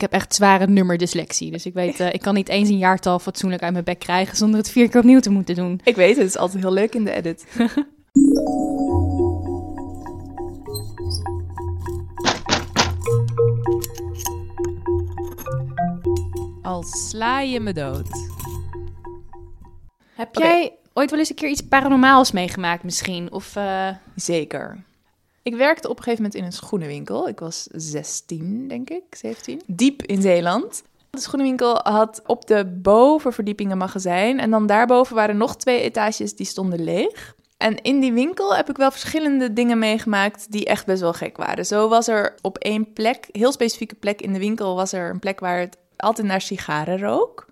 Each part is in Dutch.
Ik heb echt zware nummerdyslexie. Dus ik weet, eh, ik kan niet eens een jaartal fatsoenlijk uit mijn bek krijgen zonder het vier keer opnieuw te moeten doen. Ik weet het, het is altijd heel leuk in de edit. Al sla je me dood. Heb jij ooit wel eens een keer iets paranormaals meegemaakt misschien? Of eh, Zeker. Ik werkte op een gegeven moment in een schoenenwinkel. Ik was 16, denk ik, 17. Diep in Zeeland. De schoenenwinkel had op de bovenverdieping een magazijn. En dan daarboven waren nog twee etages die stonden leeg. En in die winkel heb ik wel verschillende dingen meegemaakt die echt best wel gek waren. Zo was er op één plek, heel specifieke plek in de winkel, was er een plek waar het altijd naar sigaren rook.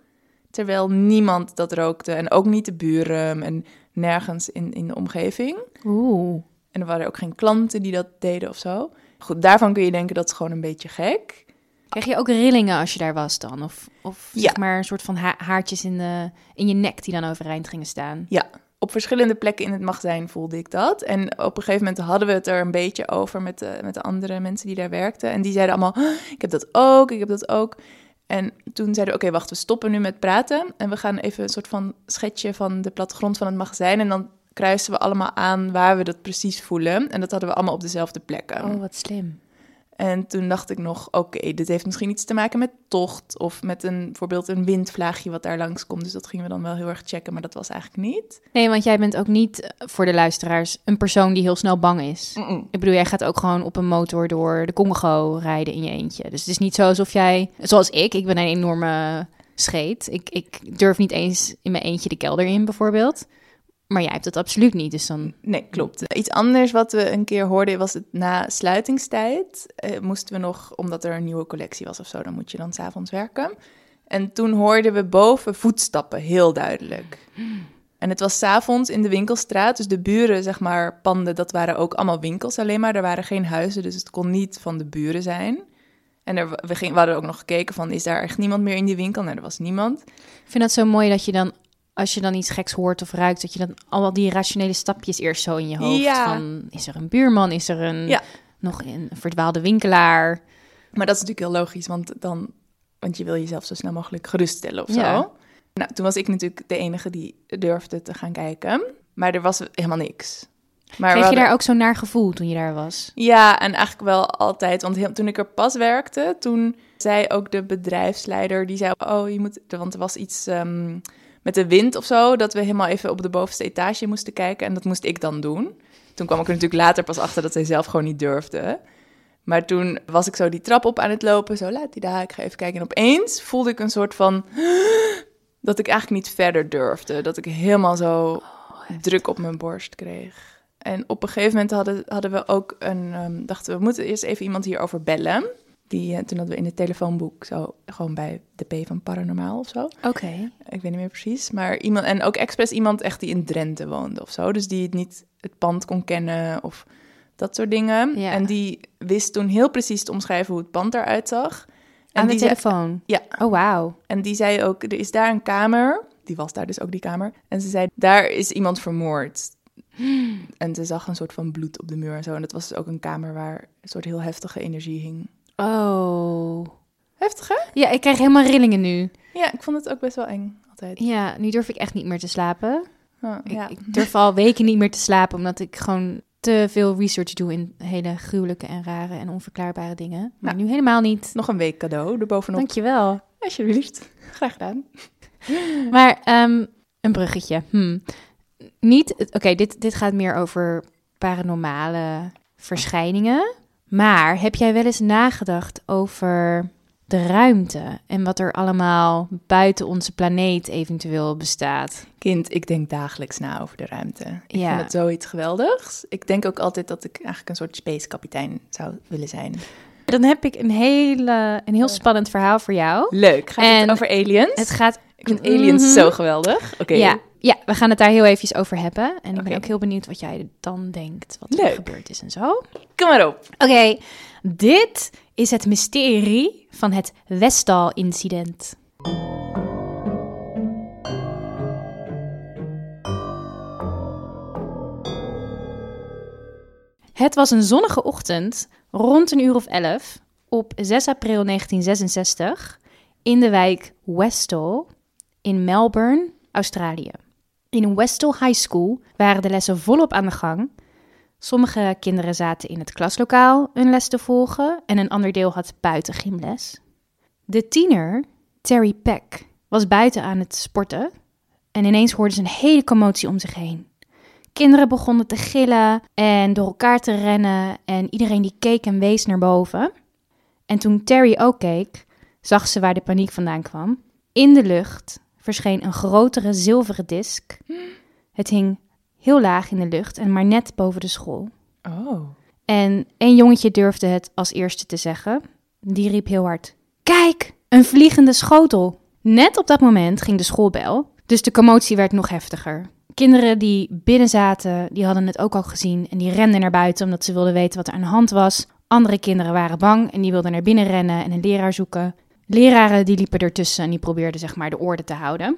Terwijl niemand dat rookte en ook niet de buren en nergens in, in de omgeving. Oeh. En er waren ook geen klanten die dat deden of zo. Goed, daarvan kun je denken dat is gewoon een beetje gek. Kreeg je ook rillingen als je daar was dan? Of, of Ja. zeg maar een soort van ha- haartjes in, de, in je nek die dan overeind gingen staan? Ja, op verschillende plekken in het magazijn voelde ik dat. En op een gegeven moment hadden we het er een beetje over met de, met de andere mensen die daar werkten. En die zeiden allemaal, "Oh, ik heb dat ook, ik heb dat ook. En toen zeiden we, oké, wacht, we stoppen nu met praten. En we gaan even een soort van schetsje van de plattegrond van het magazijn. En dan kruisen we allemaal aan waar we dat precies voelen. En dat hadden we allemaal op dezelfde plekken. Oh, wat slim. En toen dacht ik nog, oké, dit heeft misschien iets te maken met tocht of met een, bijvoorbeeld een windvlaagje wat daar langs komt. Dus dat gingen we dan wel heel erg checken, maar dat was eigenlijk niet. Nee, want jij bent ook niet, eh, voor de luisteraars, een persoon die heel snel bang is. Ik bedoel, jij gaat ook gewoon op een motor door de Congo rijden in je eentje. Dus het is niet zo alsof jij, zoals ik, ik ben een enorme scheet. Ik, ik durf niet eens in mijn eentje de kelder in, bijvoorbeeld. Maar jij hebt het absoluut niet, dus dan... Nee, klopt. Iets anders wat we een keer hoorden was het na sluitingstijd. eh, moesten we nog, omdat er een nieuwe collectie was of zo, dan moet je dan s'avonds werken. En toen hoorden we boven voetstappen, heel duidelijk. En het was s'avonds in de winkelstraat, dus de buren, zeg maar, panden, dat waren ook allemaal winkels alleen maar. Er waren geen huizen, dus het kon niet van de buren zijn. En er, we, gingen, we hadden ook nog gekeken van, is daar echt niemand meer in die winkel? Nee, er was niemand. Ik vind dat zo mooi dat je dan, als je dan iets geks hoort of ruikt, dat je dan al die rationele stapjes eerst zo in je hoofd Ja. van, is er een buurman, is er een, Ja. nog een verdwaalde winkelaar? Maar dat is natuurlijk heel logisch, want, dan, want je wil jezelf zo snel mogelijk geruststellen of zo. Ja. Nou, toen was ik natuurlijk de enige die durfde te gaan kijken. Maar er was helemaal niks. Maar Kreeg je daar ook zo'n naar gevoel toen je daar was? Ja, en eigenlijk wel altijd. Want heel- toen ik er pas werkte, toen zei ook de bedrijfsleider... die zei, oh, je moet... Want er was iets ehm, met de wind of zo... dat we helemaal even op de bovenste etage moesten kijken. En dat moest ik dan doen. Toen kwam ik er natuurlijk later pas achter dat zij zelf gewoon niet durfde. Maar toen was ik zo die trap op aan het lopen. Zo, laat die daar, ik ga even kijken. En opeens voelde ik een soort van... dat ik eigenlijk niet verder durfde. Dat ik helemaal zo druk op mijn borst kreeg. En op een gegeven moment hadden, hadden we ook een... ehm, dachten we, we moeten eerst even iemand hierover bellen. Die, eh, toen hadden we in het telefoonboek zo... gewoon bij de P van Paranormaal of zo. Oké. Ik weet niet meer precies. Maar iemand... En ook expres iemand echt die in Drenthe woonde of zo. Dus die het niet het pand kon kennen of dat soort dingen. Ja. En die wist toen heel precies te omschrijven hoe het pand eruit zag. En Aan de die zei- telefoon? ja, Oh, wauw. en die zei ook, er is daar een kamer. Die was daar dus ook, die kamer. En ze zei, daar is iemand vermoord. En ze zag een soort van bloed op de muur en zo. En dat was dus ook een kamer waar een soort heel heftige energie hing. Oh. Heftig, hè? Ja, ik krijg helemaal rillingen nu. Ja, ik vond het ook best wel eng, altijd. Ja, nu durf ik echt niet meer te slapen. Oh, Ik, ja. ik durf al weken niet meer te slapen, omdat ik gewoon te veel research doe in hele gruwelijke en rare en onverklaarbare dingen. Maar Nou. nu helemaal niet. Nog een week cadeau erbovenop. Dankjewel. Alsjeblieft. Graag gedaan. Maar ehm, een bruggetje. Hm. Niet, oké, dit, dit gaat meer over paranormale verschijningen. Maar heb jij wel eens nagedacht over de ruimte en wat er allemaal buiten onze planeet eventueel bestaat? Kind, ik denk dagelijks na over de ruimte. Ik Ja. vind het zoiets geweldigs. Ik denk ook altijd dat ik eigenlijk een soort spacekapitein zou willen zijn. Dan heb ik een, hele, een heel spannend verhaal voor jou. Leuk. Gaat En het over aliens? Het gaat. Ik vind aliens Mhm. zo geweldig. Oké. Ja, ja, we gaan het daar heel eventjes over hebben. En ik ben ook heel benieuwd wat jij dan denkt, wat er gebeurd is en zo. Kom maar op. Oké, dit is het mysterie van het Westall-incident. Het was een zonnige ochtend, rond een uur of elf, op 6 april 1966 in de wijk Westall in Melbourne, Australië. In Westall High School waren de lessen volop aan de gang. Sommige kinderen zaten in het klaslokaal hun les te volgen en een ander deel had buiten gymles. De tiener, Terry Peck, was buiten aan het sporten en ineens hoorden ze een hele commotie om zich heen. Kinderen begonnen te gillen en door elkaar te rennen en iedereen die keek en wees naar boven. En toen Terry ook keek, zag ze waar de paniek vandaan kwam. In de lucht verscheen een grotere zilveren disk. Het hing heel laag in de lucht en maar net boven de school. Oh. En één jongetje durfde het als eerste te zeggen. Die riep heel hard: Kijk, een vliegende schotel! Net op dat moment ging de schoolbel, dus de commotie werd nog heftiger. Kinderen die binnen zaten, die hadden het ook al gezien en die renden naar buiten omdat ze wilden weten wat er aan de hand was. Andere kinderen waren bang en die wilden naar binnen rennen en een leraar zoeken. Leraren die liepen ertussen en die probeerden zeg maar de orde te houden.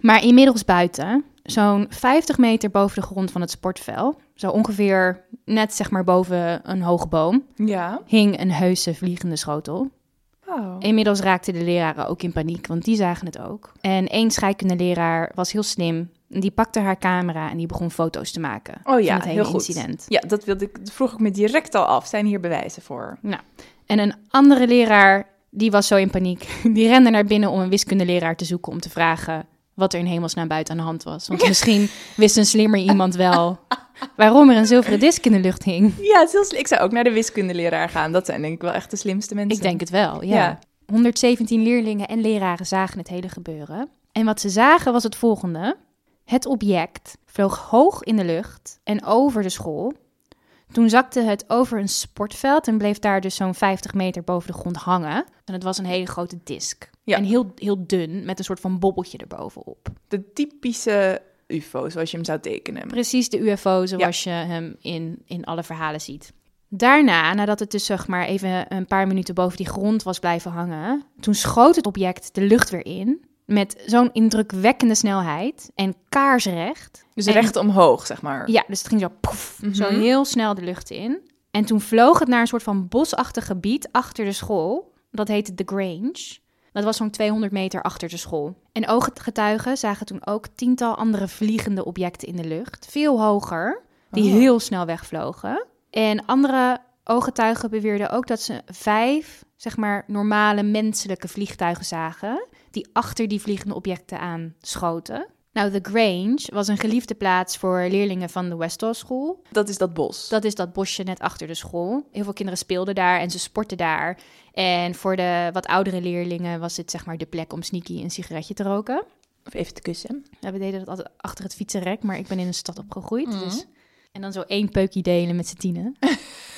Maar inmiddels buiten, zo'n 50 meter boven de grond van het sportveld, zo ongeveer net zeg maar boven een hoge boom, Ja. hing een heuse vliegende schotel. Oh. Inmiddels raakten de leraren ook in paniek, want die zagen het ook. En één scheikunde leraar was heel slim. Die pakte haar camera en die begon foto's te maken Oh ja, van het hele heel goed. incident. Ja, dat, wilde ik, dat vroeg ik me direct al af. Zijn hier bewijzen voor? En een andere leraar, die was zo in paniek. Die rende naar binnen om een wiskundeleraar te zoeken om te vragen wat er in hemelsnaam buiten aan de hand was. Want misschien wist een slimmer iemand wel waarom er een zilveren disk in de lucht hing. Ja, slim. Ik zou ook naar de wiskundeleraar gaan. Dat zijn denk ik wel echt de slimste mensen. Ik denk het wel, ja. Ja. 117 leerlingen en leraren zagen het hele gebeuren. En wat ze zagen was het volgende. Het object vloog hoog in de lucht en over de school. Toen zakte het over een sportveld en bleef daar dus zo'n 50 meter boven de grond hangen. En het was een hele grote disk. Ja. En heel, heel dun, met een soort van bobbeltje erbovenop. De typische UFO, zoals je hem zou tekenen. Precies de UFO zoals je hem in, in alle verhalen ziet. Daarna, nadat het dus zeg maar even een paar minuten boven die grond was blijven hangen, toen schoot het object de lucht weer in met zo'n indrukwekkende snelheid en kaarsrecht. Dus En- recht omhoog, zeg maar. Ja, dus het ging zo poef, Mhm. zo heel snel de lucht in. En toen vloog het naar een soort van bosachtig gebied achter de school. Dat heette The Grange. Dat was zo'n 200 meter achter de school. En ooggetuigen zagen toen ook tiental andere vliegende objecten in de lucht. Veel hoger, die Oh. heel snel wegvlogen. En andere ooggetuigen beweerden ook dat ze vijf, zeg maar, normale menselijke vliegtuigen zagen. Die achter die vliegende objecten aan schoten. Nou, The Grange was een geliefde plaats voor leerlingen van de Westall School. Dat is dat bos. Dat is dat bosje net achter de school. Heel veel kinderen speelden daar en ze sportten daar. En voor de wat oudere leerlingen was het zeg maar de plek om sneaky een sigaretje te roken. Of even te kussen. Ja, we deden dat altijd achter het fietsenrek, maar ik ben in een stad opgegroeid. Mhm. Dus... En dan zo één peukje delen met z'n tienen.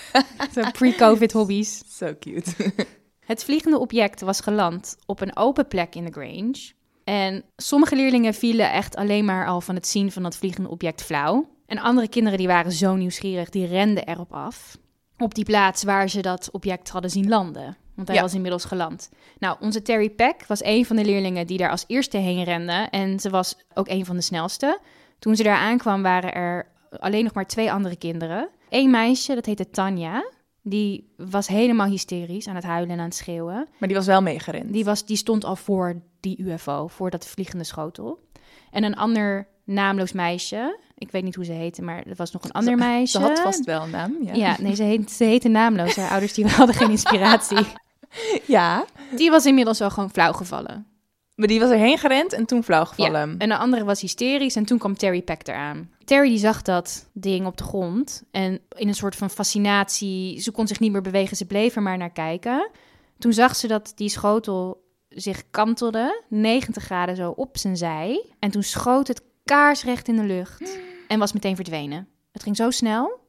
pre-covid hobby's. So cute. Het vliegende object was geland op een open plek in de Grange. En sommige leerlingen vielen echt alleen maar al van het zien van dat vliegende object flauw. En andere kinderen die waren zo nieuwsgierig, die renden erop af. Op die plaats waar ze dat object hadden zien landen. Want hij Ja. was inmiddels geland. Nou, onze Terry Peck was een van de leerlingen die daar als eerste heen rende. En ze was ook een van de snelste. Toen ze daar aankwam waren er alleen nog maar twee andere kinderen. Eén meisje, dat heette Tanja. Die was helemaal hysterisch aan het huilen en aan het schreeuwen. Maar die was wel meegerend. Die, was, die stond al voor die UFO, voor dat vliegende schotel. En een ander naamloos meisje, ik weet niet hoe ze heette, maar er was nog een ander meisje. Ze had vast wel een naam. Ja. Ja, nee, ze, heet, ze heette naamloos. Haar ouders die hadden geen inspiratie. ja. Die was inmiddels al gewoon flauw gevallen. Maar die was erheen gerend en toen flauw Ja, gevallen. en de andere was hysterisch en toen kwam Terry Peck eraan. Terry die zag dat ding op de grond en in een soort van fascinatie, ze kon zich niet meer bewegen, ze bleef er maar naar kijken. Toen zag ze dat die schotel zich kantelde, 90 graden zo op zijn zij. En toen schoot het kaarsrecht in de lucht en was meteen verdwenen. Het ging zo snel.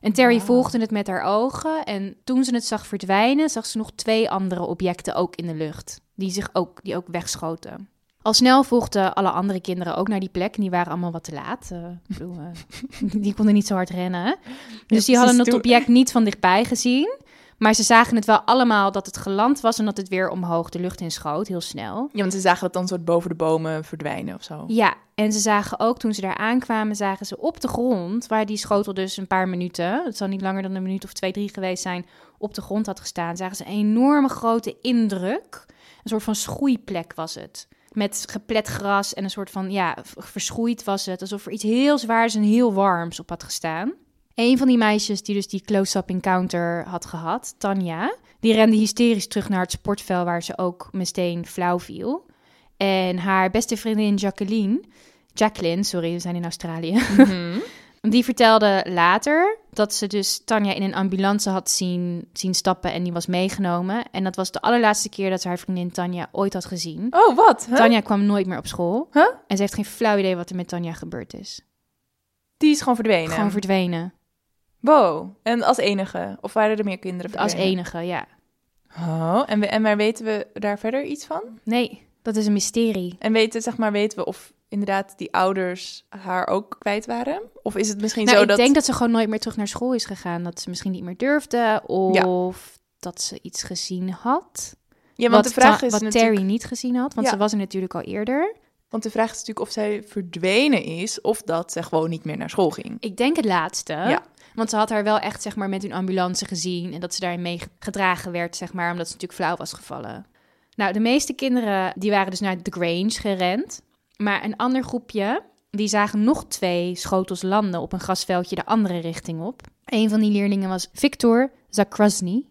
En Terry volgde het met haar ogen en toen ze het zag verdwijnen, zag ze nog twee andere objecten ook in de lucht, die zich ook, die ook wegschoten. Al snel volgden alle andere kinderen ook naar die plek. En die waren allemaal wat te laat. Eh, bedoel, eh, die konden niet zo hard rennen. Dus die hadden het object niet van dichtbij gezien. Maar ze zagen het wel allemaal dat het geland was en dat het weer omhoog de lucht in schoot, heel snel. Ja, want ze zagen dat dan soort boven de bomen verdwijnen of zo. Ja, en ze zagen ook toen ze daar aankwamen, zagen ze op de grond, waar die schotel dus een paar minuten, het zal niet langer dan een minuut of twee, drie geweest zijn, op de grond had gestaan, zagen ze een enorme grote indruk. Een soort van schoeiplek was het. Met geplet gras en een soort van, ja, verschroeid was het. Alsof er iets heel zwaars en heel warms op had gestaan. Een van die meisjes die dus die close-up encounter had gehad, Tanja, die rende hysterisch terug naar het sportvel waar ze ook meteen flauw viel. En haar beste vriendin Jacqueline, Jacqueline, sorry, we zijn in Australië, Mhm. die vertelde later dat ze dus Tanja in een ambulance had zien, zien stappen en die was meegenomen. En dat was de allerlaatste keer dat ze haar vriendin Tanja ooit had gezien. Oh, wat? Huh? Tanja kwam nooit meer op school. Huh? En ze heeft geen flauw idee wat er met Tanja gebeurd is. Die is gewoon verdwenen. Gewoon verdwenen. Wow. En als enige? Of waren er meer kinderen Als enige, ja. Oh, en, we, en maar weten we daar verder iets van? Nee, dat is een mysterie. En weten, zeg maar, weten we of inderdaad die ouders haar ook kwijt waren? Of is het misschien Nou, zo ik dat... denk dat ze gewoon nooit meer terug naar school is gegaan. Dat ze misschien niet meer durfde. Of dat ze iets gezien had. Ja, want wat de vraag is wat natuurlijk... Terry niet gezien had. Want Ja. ze was er natuurlijk al eerder. Want de vraag is natuurlijk of zij verdwenen is... of dat ze gewoon niet meer naar school ging. Ik denk het laatste. Ja. Want ze had haar wel echt zeg maar, met hun ambulance gezien. En dat ze daarin mee gedragen werd, zeg maar, omdat ze natuurlijk flauw was gevallen. Nou, de meeste kinderen die waren dus naar The Grange gerend. Maar een ander groepje, die zagen nog twee schotels landen op een grasveldje de andere richting op. Een van die leerlingen was Victor Zakrasny.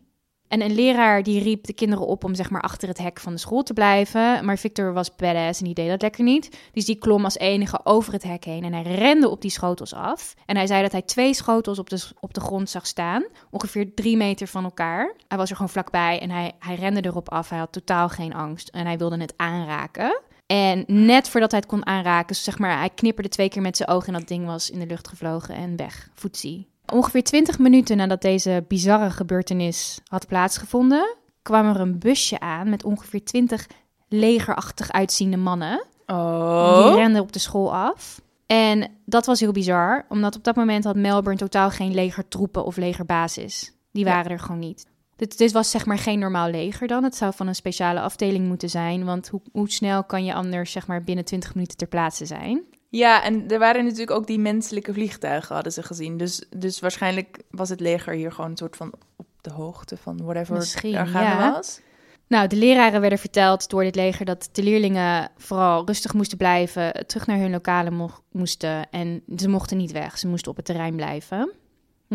En een leraar die riep de kinderen op om zeg maar achter het hek van de school te blijven. Maar Victor was badass en die deed dat lekker niet. Dus die klom als enige over het hek heen en hij rende op die schotels af. En hij zei dat hij twee schotels op de, op de grond zag staan, ongeveer drie meter van elkaar. Hij was er gewoon vlakbij en hij, hij rende erop af. Hij had totaal geen angst en hij wilde het aanraken. En net voordat hij het kon aanraken, zeg maar, hij knipperde twee keer met zijn ogen en dat ding was in de lucht gevlogen en weg. Voetzie. Ongeveer 20 minuten nadat deze bizarre gebeurtenis had plaatsgevonden, kwam er een busje aan met ongeveer 20 legerachtig uitziende mannen. Die Oh. renden op de school af. En dat was heel bizar, omdat op dat moment had Melbourne totaal geen legertroepen of legerbasis. Die Ja. waren er gewoon niet. Dit, dit was zeg maar geen normaal leger dan. Het zou van een speciale afdeling moeten zijn. Want hoe, hoe snel kan je anders zeg maar binnen 20 minuten ter plaatse zijn? Ja, en er waren natuurlijk ook die menselijke vliegtuigen, hadden ze gezien. Dus, dus waarschijnlijk was het leger hier gewoon een soort van op de hoogte van whatever Misschien, er gaande ja. was. Nou, de leraren werden verteld door dit leger dat de leerlingen vooral rustig moesten blijven, terug naar hun lokalen mo- moesten en ze mochten niet weg. Ze moesten op het terrein blijven.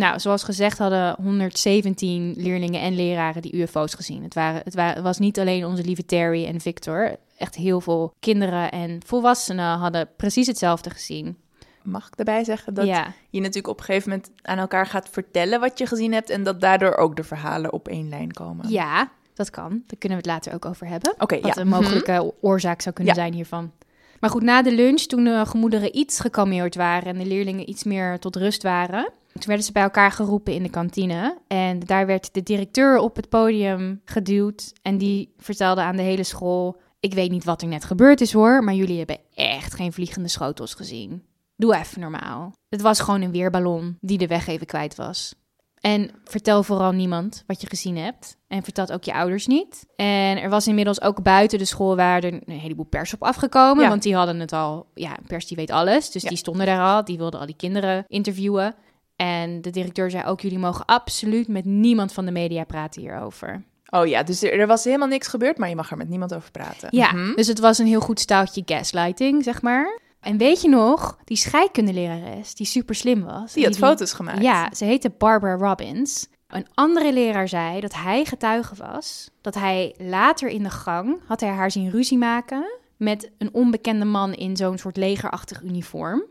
Nou, zoals gezegd hadden 117 leerlingen en leraren die UFO's gezien. Het, waren, het, wa- het was niet alleen onze lieve Terry en Victor. Echt heel veel kinderen en volwassenen hadden precies hetzelfde gezien. Mag ik daarbij zeggen dat ja, je natuurlijk op een gegeven moment aan elkaar gaat vertellen wat je gezien hebt... en dat daardoor ook de verhalen op één lijn komen? ja, dat kan. Daar kunnen we het later ook over hebben. Oké, Wat ja. een mogelijke oorzaak zou kunnen Ja. zijn hiervan. Maar goed, na de lunch, toen de gemoederen iets gekalmeerd waren en de leerlingen iets meer tot rust waren, toen werden ze bij elkaar geroepen in de kantine. En daar werd de directeur op het podium geduwd en die vertelde aan de hele school: Ik weet niet wat er net gebeurd is hoor, maar jullie hebben echt geen vliegende schotels gezien. Doe even normaal. Het was gewoon een weerballon die de weg even kwijt was. En vertel vooral niemand wat je gezien hebt. En vertel ook je ouders niet. En er was inmiddels ook buiten de school waar er een heleboel pers op afgekomen. Ja. Want die hadden het al, ja, pers die weet alles. Dus Ja. die stonden daar al. Die wilden al die kinderen interviewen. En de directeur zei ook, jullie mogen absoluut met niemand van de media praten hierover. Oh ja, dus er, er was helemaal niks gebeurd, maar je mag er met niemand over praten. Ja, Mhm. dus het was een heel goed staaltje gaslighting, zeg maar. En weet je nog, die scheikundelerares, die super slim was. Die had die- foto's gemaakt. Ja, ze heette Barbara Robbins. Een andere leraar zei dat hij getuige was. Dat hij later in de gang had hij haar zien ruzie maken met een onbekende man in zo'n soort legerachtig uniform.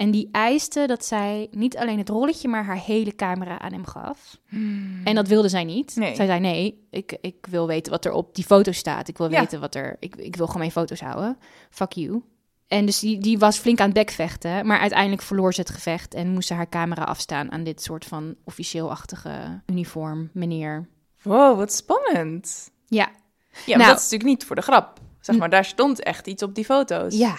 En die eiste dat zij niet alleen het rolletje, maar haar hele camera aan hem gaf. En dat wilde zij niet. Nee. Zij zei: Nee, ik, ik wil weten wat er op die foto staat. Ik wil Ja. weten wat er. Ik, ik wil gewoon mijn foto's houden. Fuck you. En dus die, die was flink aan het bekvechten. Maar uiteindelijk verloor ze het gevecht en moest ze haar camera afstaan aan dit soort van officieel-achtige uniform, meneer. Wow, wat spannend. Ja. Ja, maar Nou- dat is natuurlijk niet voor de grap. Zeg maar, daar stond echt iets op die foto's. Ja.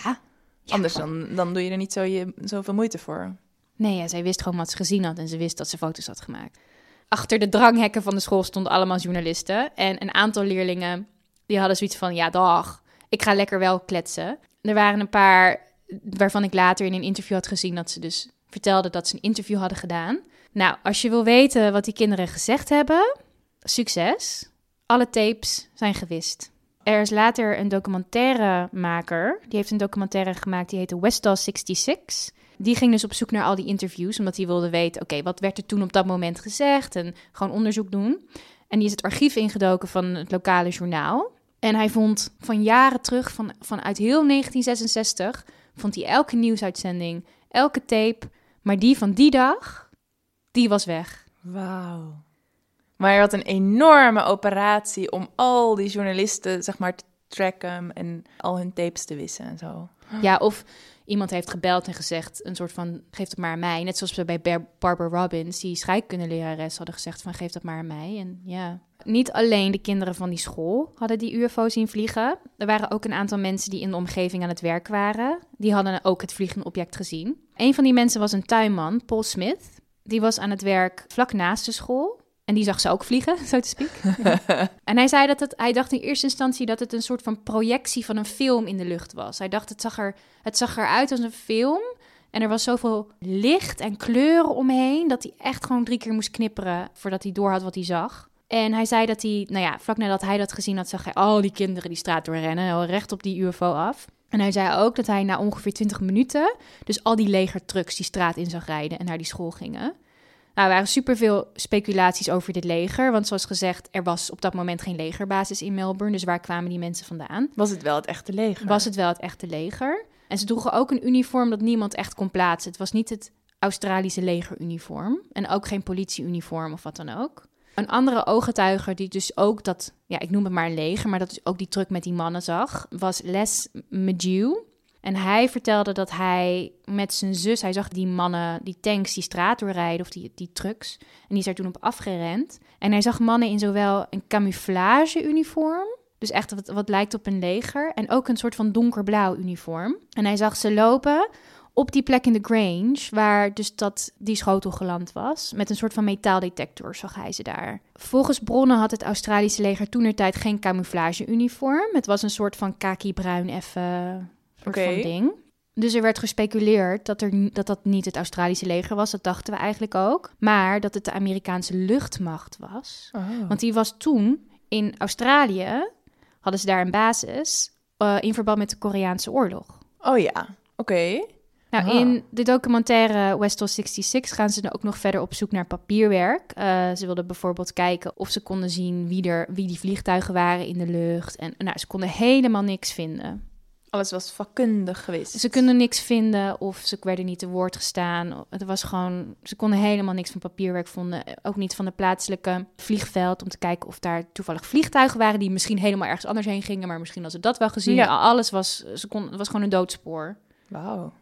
Ja, Anders dan, dan doe je er niet zo je, zoveel moeite voor. Nee, ja, zij wist gewoon wat ze gezien had en ze wist dat ze foto's had gemaakt. Achter de dranghekken van de school stonden allemaal journalisten. En een aantal leerlingen die hadden zoiets van: ja, dag, ik ga lekker wel kletsen. Er waren een paar waarvan ik later in een interview had gezien dat ze dus vertelden dat ze een interview hadden gedaan. Nou, als je wil weten wat die kinderen gezegd hebben, Succes. Alle tapes zijn gewist. Er is later een documentairemaker. Die heeft een documentaire gemaakt die heette Westall 66. Die ging dus op zoek naar al die interviews, omdat hij wilde weten: oké, wat werd er toen op dat moment gezegd? En gewoon onderzoek doen. En die is het archief ingedoken van het lokale journaal. En hij vond van jaren terug, van, vanuit heel 1966, vond hij elke nieuwsuitzending, elke tape. Maar die van die dag, die was weg. Wauw. Maar hij had een enorme operatie om al die journalisten, zeg maar, te tracken en al hun tapes te wissen en zo. Ja, of iemand heeft gebeld en gezegd, een soort van, geef het maar aan mij. Net zoals we bij Bar- Barbara Robbins, die scheikundelerares, hadden gezegd van, geef dat maar aan mij. En ja, niet alleen de kinderen van die school hadden die UFO zien vliegen. Er waren ook een aantal mensen die in de omgeving aan het werk waren. Die hadden ook het vliegende object gezien. Een van die mensen was een tuinman, Paul Smith. Die was aan het werk vlak naast de school. En die zag ze ook vliegen, zo te speak. en hij zei dat het, hij dacht in eerste instantie dat het een soort van projectie van een film in de lucht was. Hij dacht het zag, er, het zag eruit als een film. En er was zoveel licht en kleuren omheen dat hij echt gewoon drie keer moest knipperen voordat hij doorhad wat hij zag. En hij zei dat hij, nou ja, vlak nadat hij dat gezien had, zag hij al die kinderen die straat doorrennen, al recht op die UFO af. En hij zei ook dat hij na ongeveer 20 minuten, dus al die legertrucks die straat in zag rijden en naar die school gingen. Nou, er waren superveel speculaties over dit leger. Want zoals gezegd, er was op dat moment geen legerbasis in Melbourne. Dus waar kwamen die mensen vandaan? Was het wel het echte leger? Was het wel het echte leger? En ze droegen ook een uniform dat niemand echt kon plaatsen. Het was niet het Australische legeruniform. En ook geen politieuniform of wat dan ook. Een andere ooggetuiger die dus ook dat, ja, ik noem het maar een leger, maar dat dus ook die truck met die mannen zag, was Les Medew. En hij vertelde dat hij met zijn zus, hij zag die mannen, die tanks, die straat doorrijden, of die, die trucks. En die is daar toen op afgerend. En hij zag mannen in zowel een camouflage-uniform, dus echt wat, wat lijkt op een leger, en ook een soort van donkerblauw uniform. En hij zag ze lopen op die plek in de Grange, waar dus dat, die schotel geland was. Met een soort van metaaldetector zag hij ze daar. Volgens bronnen had het Australische leger toenertijd geen camouflage-uniform. Het was een soort van kaki-bruin even soort van ding. Dus er werd gespeculeerd dat, er, dat dat niet het Australische leger was. Dat dachten we eigenlijk ook. Maar dat het de Amerikaanse luchtmacht was. Oh. Want die was toen in Australië, hadden ze daar een basis, eh, in verband met de Koreaanse oorlog. oh ja, oké. Nou, Ah. in de documentaire Westall 66 gaan ze dan ook nog verder op zoek naar papierwerk. Eh, ze wilden bijvoorbeeld kijken of ze konden zien wie, er, wie die vliegtuigen waren in de lucht. En nou, ze konden helemaal niks vinden. Alles was vakkundig geweest. Ze konden niks vinden of ze werden niet te woord gestaan. Het was gewoon, ze konden helemaal niks van papierwerk vonden. Ook niet van de plaatselijke vliegveld om te kijken of daar toevallig vliegtuigen waren die misschien helemaal ergens anders heen gingen, maar misschien hadden ze dat wel gezien. Ja. Alles was, ze kon, het was gewoon een doodspoor. Wauw.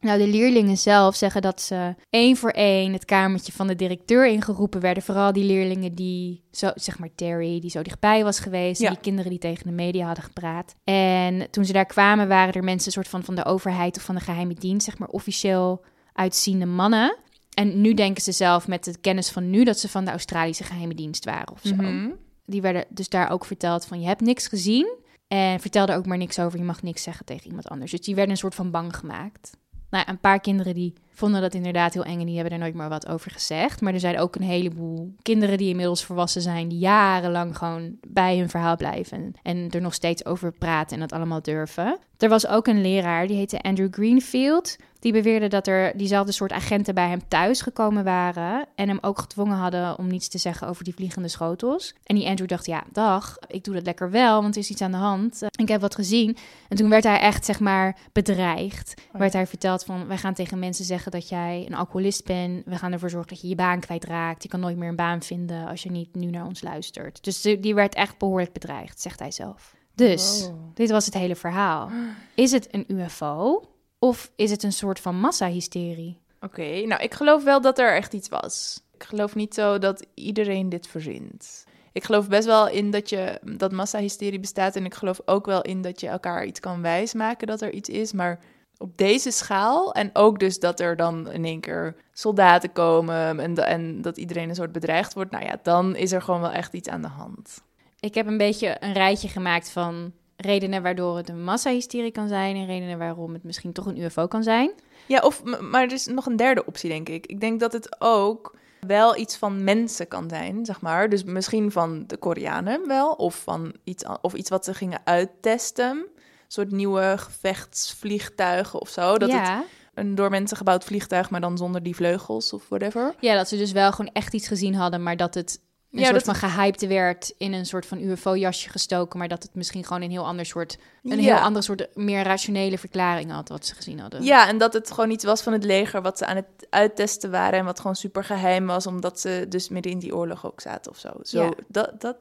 Nou, de leerlingen zelf zeggen dat ze één voor één het kamertje van de directeur ingeroepen werden. Vooral die leerlingen die, zo, zeg maar Terry, die zo dichtbij was geweest. Ja. Die kinderen die tegen de media hadden gepraat. En toen ze daar kwamen, waren er mensen soort van, van de overheid of van de geheime dienst, zeg maar officieel uitziende mannen. En nu denken ze zelf met de kennis van nu dat ze van de Australische geheime dienst waren of zo. Mhm. Die werden dus daar ook verteld van je hebt niks gezien. En vertel er ook maar niks over. Je mag niks zeggen tegen iemand anders. Dus die werden een soort van bang gemaakt. Nou, een paar kinderen die vonden dat inderdaad heel eng en die hebben er nooit meer wat over gezegd. Maar er zijn ook een heleboel kinderen die inmiddels volwassen zijn, die jarenlang gewoon bij hun verhaal blijven en, en er nog steeds over praten en dat allemaal durven. Er was ook een leraar, die heette Andrew Greenfield. Die beweerde dat er diezelfde soort agenten bij hem thuis gekomen waren en hem ook gedwongen hadden om niets te zeggen over die vliegende schotels. En die Andrew dacht, ja, dag, ik doe dat lekker wel, want er is iets aan de hand. Eh, Ik heb wat gezien. En toen werd hij echt, zeg maar, bedreigd. Oh. Werd hij verteld van, wij gaan tegen mensen zeggen dat jij een alcoholist bent. We gaan ervoor zorgen dat je je baan kwijtraakt. Je kan nooit meer een baan vinden als je niet nu naar ons luistert. Dus die die werd echt behoorlijk bedreigd, zegt hij zelf. Dus, Wow. dit was het hele verhaal. Is het een UFO of is het een soort van massahysterie? Oké, nou ik geloof wel dat er echt iets was. Ik geloof niet zo dat iedereen dit verzint. Ik geloof best wel in dat, je, dat massahysterie bestaat. En ik geloof ook wel in dat je elkaar iets kan wijsmaken dat er iets is. Maar op deze schaal. En ook dus dat er dan in één keer soldaten komen. En, en dat iedereen een soort bedreigd wordt. Nou ja, dan is er gewoon wel echt iets aan de hand. Ik heb een beetje een rijtje gemaakt van redenen waardoor het een massahysterie kan zijn en redenen waarom het misschien toch een UFO kan zijn. Ja, of, maar er is nog een derde optie, denk ik. Ik denk dat het ook wel iets van mensen kan zijn, zeg maar. Dus misschien van de Koreanen wel, of van iets, of iets wat ze gingen uittesten. Een soort nieuwe gevechtsvliegtuigen of zo. Dat het ja. een door mensen gebouwd vliegtuig, maar dan zonder die vleugels of whatever. ja, dat ze dus wel gewoon echt iets gezien hadden, maar dat het een Ja, soort dat- van gehyped werd in een soort van UFO-jasje gestoken, maar dat het misschien gewoon een heel ander soort, een Ja. heel andere soort, meer rationele verklaring had wat ze gezien hadden. Ja, en dat het gewoon iets was van het leger wat ze aan het uittesten waren en wat gewoon super geheim was, omdat ze dus midden in die oorlog ook zaten of zo. Zo, Ja. dat, dat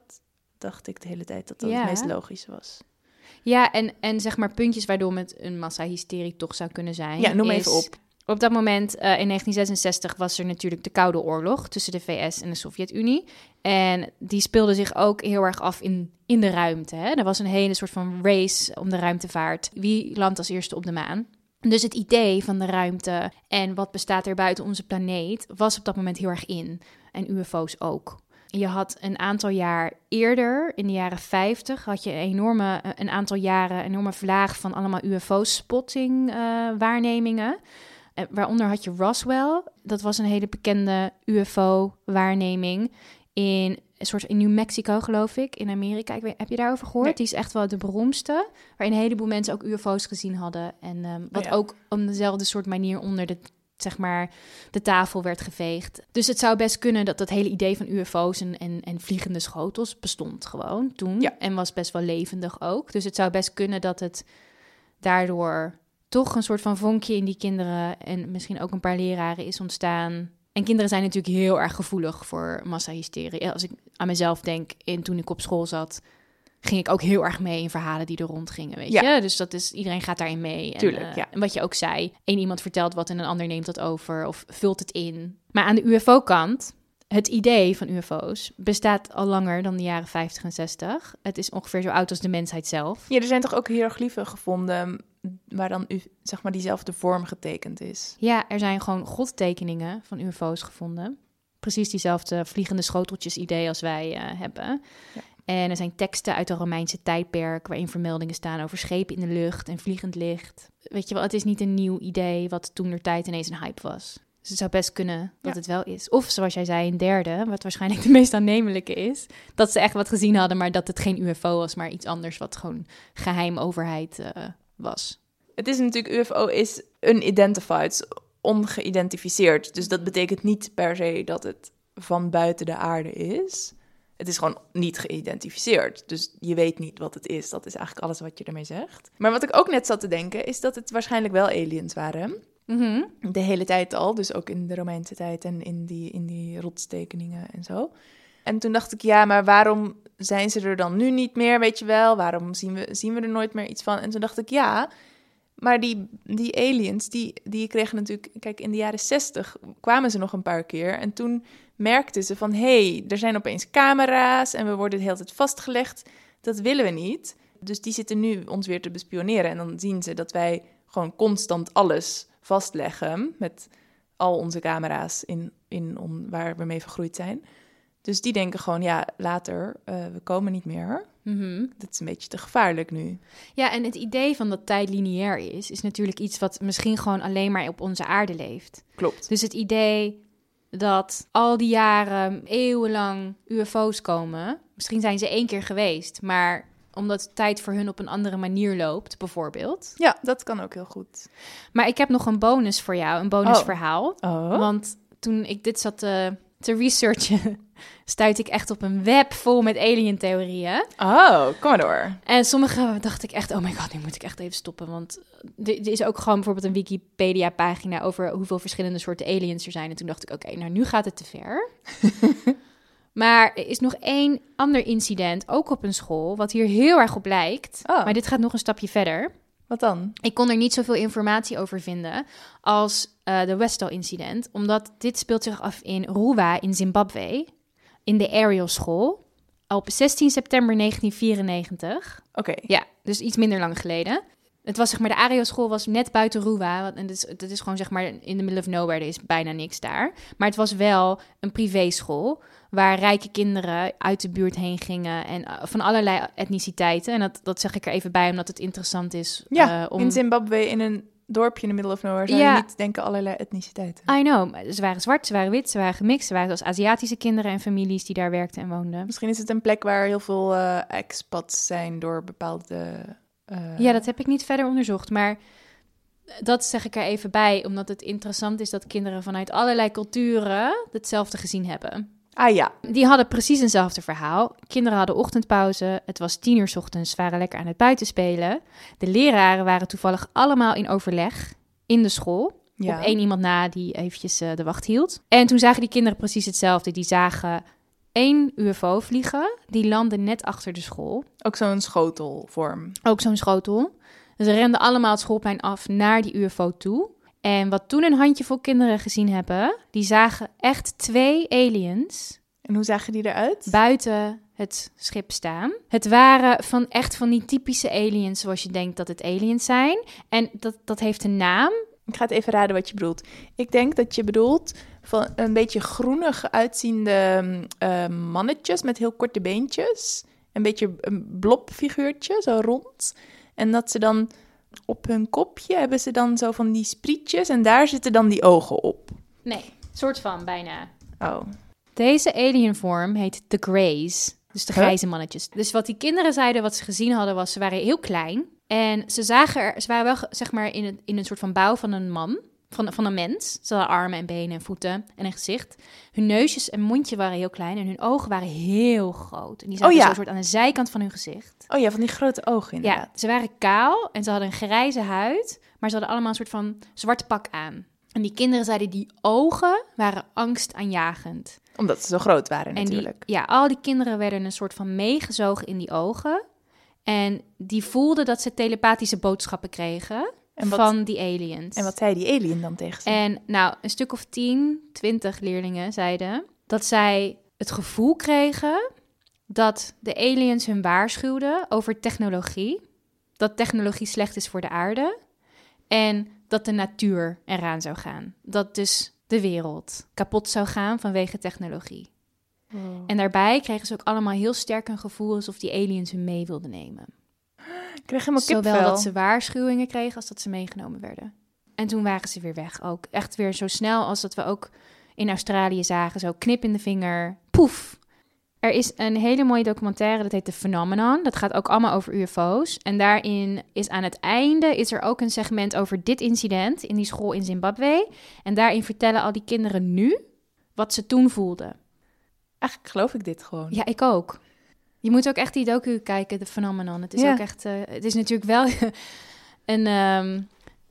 dacht ik de hele tijd dat dat Ja. het meest logische was. Ja, en, en zeg maar puntjes waardoor het een massahysterie toch zou kunnen zijn. Ja, noem is- even op. Op dat moment, eh, in 1966, was er natuurlijk de Koude Oorlog tussen de VS en de Sovjet-Unie. En die speelde zich ook heel erg af in, in de ruimte. Hè? Er was een hele soort van race om de ruimtevaart. Wie landt als eerste op de maan? Dus het idee van de ruimte en wat bestaat er buiten onze planeet was op dat moment heel erg in. En UFO's ook. Je had een aantal jaar eerder, in de jaren 50, had je een enorme, eh, een aantal jaren, enorme vlaag van allemaal UFO-spotting eh, waarnemingen. Eh, waaronder had je Roswell. Dat was een hele bekende UFO-waarneming in een soort in New Mexico, geloof ik, in Amerika. Ik weet, heb je daarover gehoord? Nee. Die is echt wel de beroemdste. Waarin een heleboel mensen ook UFO's gezien hadden. En ehm, wat ja. ook op dezelfde soort manier onder de, zeg maar, de tafel werd geveegd. Dus het zou best kunnen dat dat hele idee van UFO's en, en, en vliegende schotels bestond gewoon toen. Ja. En was best wel levendig ook. Dus het zou best kunnen dat het daardoor toch een soort van vonkje in die kinderen en misschien ook een paar leraren is ontstaan. En kinderen zijn natuurlijk heel erg gevoelig voor massahysterie. Als ik aan mezelf denk, en toen ik op school zat, ging ik ook heel erg mee in verhalen die er rondgingen, weet Ja. je? Dus dat is, iedereen gaat daarin mee. En, Tuurlijk, eh, ja. En wat je ook zei, één iemand vertelt wat en een ander neemt dat over of vult het in. Maar aan de UFO-kant, het idee van UFO's bestaat al langer dan de jaren 50 en 60. Het is ongeveer zo oud als de mensheid zelf. Ja, er zijn toch ook hieroglyphen gevonden waar dan u, zeg maar diezelfde vorm getekend is. Ja, er zijn gewoon godtekeningen van UFO's gevonden. Precies diezelfde vliegende schoteltjes idee als wij eh, hebben. Ja. En er zijn teksten uit het Romeinse tijdperk waarin vermeldingen staan over schepen in de lucht en vliegend licht. Weet je wel, het is niet een nieuw idee wat toen der tijd ineens een hype was. Dus het zou best kunnen dat Ja. het wel is. Of zoals jij zei, een derde, wat waarschijnlijk de meest aannemelijke is. Dat ze echt wat gezien hadden, maar dat het geen UFO was, maar iets anders wat gewoon geheim overheid eh, was. Het is natuurlijk, UFO is unidentified, ongeïdentificeerd. Dus dat betekent niet per se dat het van buiten de aarde is. Het is gewoon niet geïdentificeerd. Dus je weet niet wat het is. Dat is eigenlijk alles wat je ermee zegt. Maar wat ik ook net zat te denken, is dat het waarschijnlijk wel aliens waren. De hele tijd al, dus ook in de Romeinse tijd en in die, in die rotstekeningen en zo. En toen dacht ik, ja, maar waarom zijn ze er dan nu niet meer, weet je wel? Waarom zien we, zien we er nooit meer iets van? En toen dacht ik, ja, maar die, die aliens, die, die kregen natuurlijk... Kijk, in de jaren zestig kwamen ze nog een paar keer. En toen merkten ze van, hé, hey, er zijn opeens camera's... en we worden de hele tijd vastgelegd. Dat willen we niet. Dus die zitten nu ons weer te bespioneren. En dan zien ze dat wij gewoon constant alles vastleggen... met al onze camera's in, in on, waar we mee vergroeid zijn. Dus die denken gewoon, ja, later, eh, we komen niet meer. Mhm. Dat is een beetje te gevaarlijk nu. Ja, en het idee van dat tijd lineair is, is natuurlijk iets wat misschien gewoon alleen maar op onze aarde leeft. Klopt. Dus het idee dat al die jaren, eeuwenlang UFO's komen, misschien zijn ze één keer geweest, maar omdat tijd voor hun op een andere manier loopt, bijvoorbeeld. Ja, dat kan ook heel goed. Maar ik heb nog een bonus voor jou, een bonusverhaal. Oh. Want toen ik dit zat te, te researchen, stuitte ik echt op een web vol met alien-theorieën. Oh, kom maar door. En sommige dacht ik echt, oh my god, nu moet ik echt even stoppen. Want er er is ook gewoon bijvoorbeeld een Wikipedia-pagina over hoeveel verschillende soorten aliens er zijn. En toen dacht ik, oké, nou nu gaat het te ver. maar er is nog één ander incident, ook op een school, wat hier heel erg op lijkt. Oh. Maar dit gaat nog een stapje verder. Wat dan? Ik kon er niet zoveel informatie over vinden als eh, de Westall-incident, omdat dit speelt zich af in Ruwa in Zimbabwe, in de Ariel School, op 16 september 1994. Oké. Ja, dus iets minder lang geleden. Het was zeg maar, de Ario school was net buiten Ruwa. En dat is, dat is gewoon zeg maar in the middle of nowhere. Er is bijna niks daar. Maar het was wel een privéschool. Waar rijke kinderen uit de buurt heen gingen. En eh, van allerlei etniciteiten. En dat, dat zeg ik er even bij, omdat het interessant is. Ja, eh, om... in Zimbabwe in een dorpje in de middle of nowhere zou Ja. je niet denken allerlei etniciteiten. I know, ze waren zwart, ze waren wit, ze waren gemixt. Ze waren als Aziatische kinderen en families die daar werkten en woonden. Misschien is het een plek waar heel veel eh, expats zijn door bepaalde... eh, Ja, dat heb ik niet verder onderzocht, maar dat zeg ik er even bij, omdat het interessant is dat kinderen vanuit allerlei culturen hetzelfde gezien hebben. Ah ja, Die hadden precies eenzelfde verhaal. Kinderen hadden ochtendpauze. Het was tien uur 's ochtends. Waren lekker aan het buitenspelen. De leraren waren toevallig allemaal in overleg in de school. ja. Op één iemand na die eventjes eh, de wacht hield. En toen zagen die kinderen precies hetzelfde. Die zagen één UFO vliegen. Die landde net achter de school. ook zo'n schotelvorm. Ook zo'n schotel. Ze renden allemaal het schoolplein af naar die UFO toe. En wat toen een handjevol kinderen gezien hebben, die zagen echt twee aliens En hoe zagen die eruit? buiten het schip staan. Het waren van echt van die typische aliens zoals je denkt dat het aliens zijn. En dat, dat heeft een naam. Ik ga het even raden wat je bedoelt. Ik denk dat je bedoelt van een beetje groenig uitziende mm, eh, mannetjes met heel korte beentjes. Een beetje een blobfiguurtje, zo rond. En dat ze dan op hun kopje hebben ze dan zo van die sprietjes en daar zitten dan die ogen op. Nee, soort van bijna. Oh, Deze alienvorm heet de Greys. Dus de Huh? grijze mannetjes. Dus wat die kinderen zeiden, wat ze gezien hadden, was ze waren heel klein. En ze zagen er, ze waren wel zeg maar in een, in een soort van bouw van een man. Van, van een mens. Ze hadden armen en benen en voeten en een gezicht. Hun neusjes en mondje waren heel klein en hun ogen waren heel groot. En die zaten Oh ja. zo soort aan de zijkant van hun gezicht. oh ja, van die grote ogen Ja, inderdaad. ze waren kaal en ze hadden een grijze huid, maar ze hadden allemaal een soort van zwart pak aan. En die kinderen zeiden die ogen waren angstaanjagend. Omdat ze zo groot waren En die, natuurlijk. ja, al die kinderen werden een soort van meegezogen in die ogen. En die voelden dat ze telepathische boodschappen kregen En wat- van die aliens. En wat zei die alien dan tegen ze? En nou, een stuk of 10, 20 leerlingen zeiden dat zij het gevoel kregen dat de aliens hun waarschuwden over technologie. Dat technologie slecht is voor de aarde. En dat de natuur eraan zou gaan. Dat dus de wereld kapot zou gaan vanwege technologie. En daarbij kregen ze ook allemaal heel sterk een gevoel alsof die aliens hun mee wilden nemen. Ik kreeg helemaal Zowel kipvel. dat ze waarschuwingen kregen als dat ze meegenomen werden. En toen waren ze weer weg ook. Echt weer zo snel als dat we ook in Australië zagen. Zo knip in de vinger, poef. Er is een hele mooie documentaire, dat heet The Phenomenon. Dat gaat ook allemaal over UFO's. En daarin is aan het einde is er ook een segment over dit incident in die school in Zimbabwe. En daarin vertellen al die kinderen nu wat ze toen voelden. Eigenlijk geloof ik dit gewoon. Ja, ik ook. Je moet ook echt die docu kijken, de Phenomenon. Het is Ja. ook echt... eh, het is natuurlijk wel een, ehm,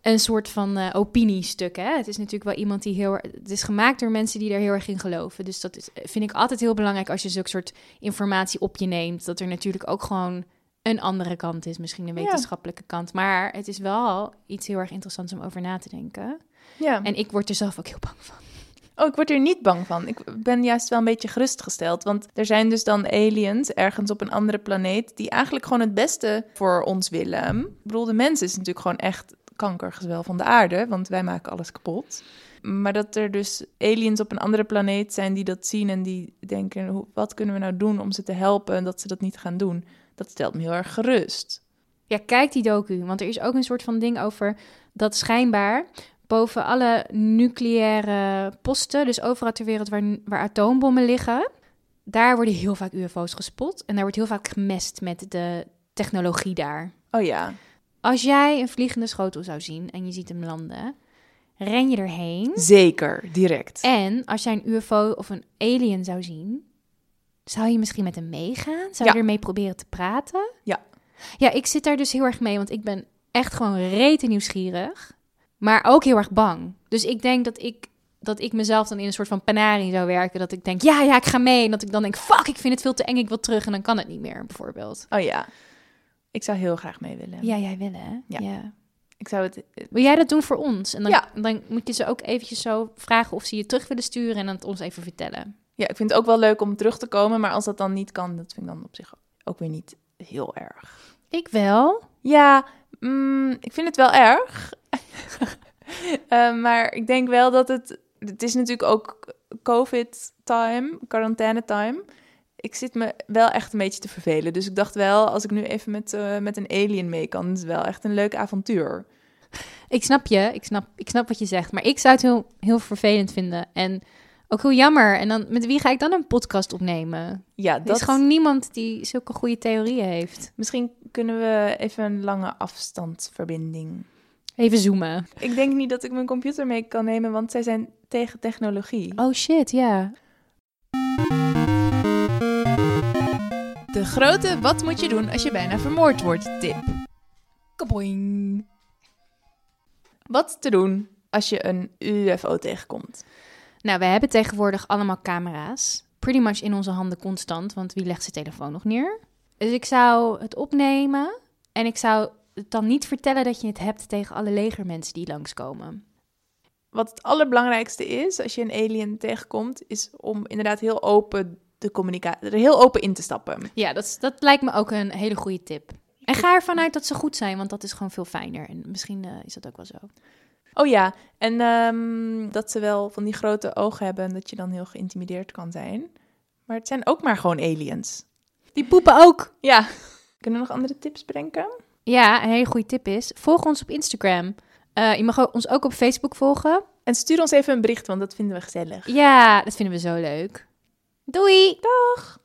een soort van eh, opiniestuk, hè? Het is natuurlijk wel iemand die heel... Het is gemaakt door mensen die er heel erg in geloven. Dus dat is, vind ik altijd heel belangrijk als je zulke soort informatie op je neemt. Dat er natuurlijk ook gewoon een andere kant is. Misschien een Ja. wetenschappelijke kant. Maar het is wel iets heel erg interessants om over na te denken. Ja. En ik word er zelf ook heel bang van. Oh, ik word er niet bang van. Ik ben juist wel een beetje gerustgesteld. Want er zijn dus dan aliens ergens op een andere planeet... die eigenlijk gewoon het beste voor ons willen. Ik bedoel, de mens is natuurlijk gewoon echt kankergezwel van de aarde... want wij maken alles kapot. Maar dat er dus aliens op een andere planeet zijn die dat zien... en die denken, wat kunnen we nou doen om ze te helpen... en dat ze dat niet gaan doen. Dat stelt me heel erg gerust. Ja, kijk die docu. Want er is ook een soort van ding over dat schijnbaar boven alle nucleaire posten, dus overal ter wereld waar, waar atoombommen liggen, daar worden heel vaak UFO's gespot. En daar wordt heel vaak gemest met de technologie daar. Oh ja, Als jij een vliegende schotel zou zien en je ziet hem landen, ren je erheen. zeker, direct. En als jij een UFO of een alien zou zien, zou je misschien met hem meegaan? Zou je Ja. ermee proberen te praten? Ja. Ja, ik zit daar dus heel erg mee, want ik ben echt gewoon rete nieuwsgierig, maar ook heel erg bang. Dus ik denk dat ik, dat ik mezelf dan in een soort van panarie zou werken. Dat ik denk, ja, ja, ik ga mee. En dat ik dan denk, fuck, ik vind het veel te eng, ik wil terug. En dan kan het niet meer, bijvoorbeeld. Oh ja, ik zou heel graag mee willen. Ja, jij wil hè? Ja. Ik zou het... Wil jij dat doen voor ons? En dan, Ja. dan moet je ze ook eventjes zo vragen of ze je terug willen sturen en dan het ons even vertellen. Ja, ik vind het ook wel leuk om terug te komen, maar als dat dan niet kan, dat vind ik dan op zich ook weer niet heel erg. Ik wel. Ja, mm, ik vind het wel erg. Eh, maar ik denk wel dat het... Het is natuurlijk ook COVID-time, quarantaine-time. Ik zit me wel echt een beetje te vervelen. Dus ik dacht wel, als ik nu even met, eh, met een alien mee kan, is het wel echt een leuk avontuur. Ik snap je, ik snap, ik snap wat je zegt. Maar ik zou het heel, heel vervelend vinden. En ook heel jammer. En dan, met wie ga ik dan een podcast opnemen? Ja, Er dat is gewoon niemand die zulke goede theorieën heeft. Misschien kunnen we even een lange afstandsverbinding. Even zoomen. Ik denk niet dat ik mijn computer mee kan nemen, want zij zijn tegen technologie. Oh shit, ja. De grote wat moet je doen als je bijna vermoord wordt tip. Kaboing. Wat te doen als je een UFO tegenkomt? Nou, we hebben tegenwoordig allemaal camera's. Pretty much in onze handen constant, want wie legt zijn telefoon nog neer? Dus ik zou het opnemen en ik zou het dan niet vertellen dat je het hebt tegen alle legermensen die langskomen. Wat het allerbelangrijkste is als je een alien tegenkomt, is om inderdaad heel open de communicatie, er heel open in te stappen. Ja, dat, dat lijkt me ook een hele goede tip. En ga ervan uit dat ze goed zijn, want dat is gewoon veel fijner. En misschien eh, is dat ook wel zo. Oh ja, en ehm, dat ze wel van die grote ogen hebben en dat je dan heel geïntimideerd kan zijn. Maar het zijn ook maar gewoon aliens. Die poepen ook. Ja. Kunnen we nog andere tips bedenken? Ja, een hele goede tip is, volg ons op Instagram. Eh, je mag ons ook op Facebook volgen. En stuur ons even een bericht, want dat vinden we gezellig. Ja, dat vinden we zo leuk. Doei! Dag!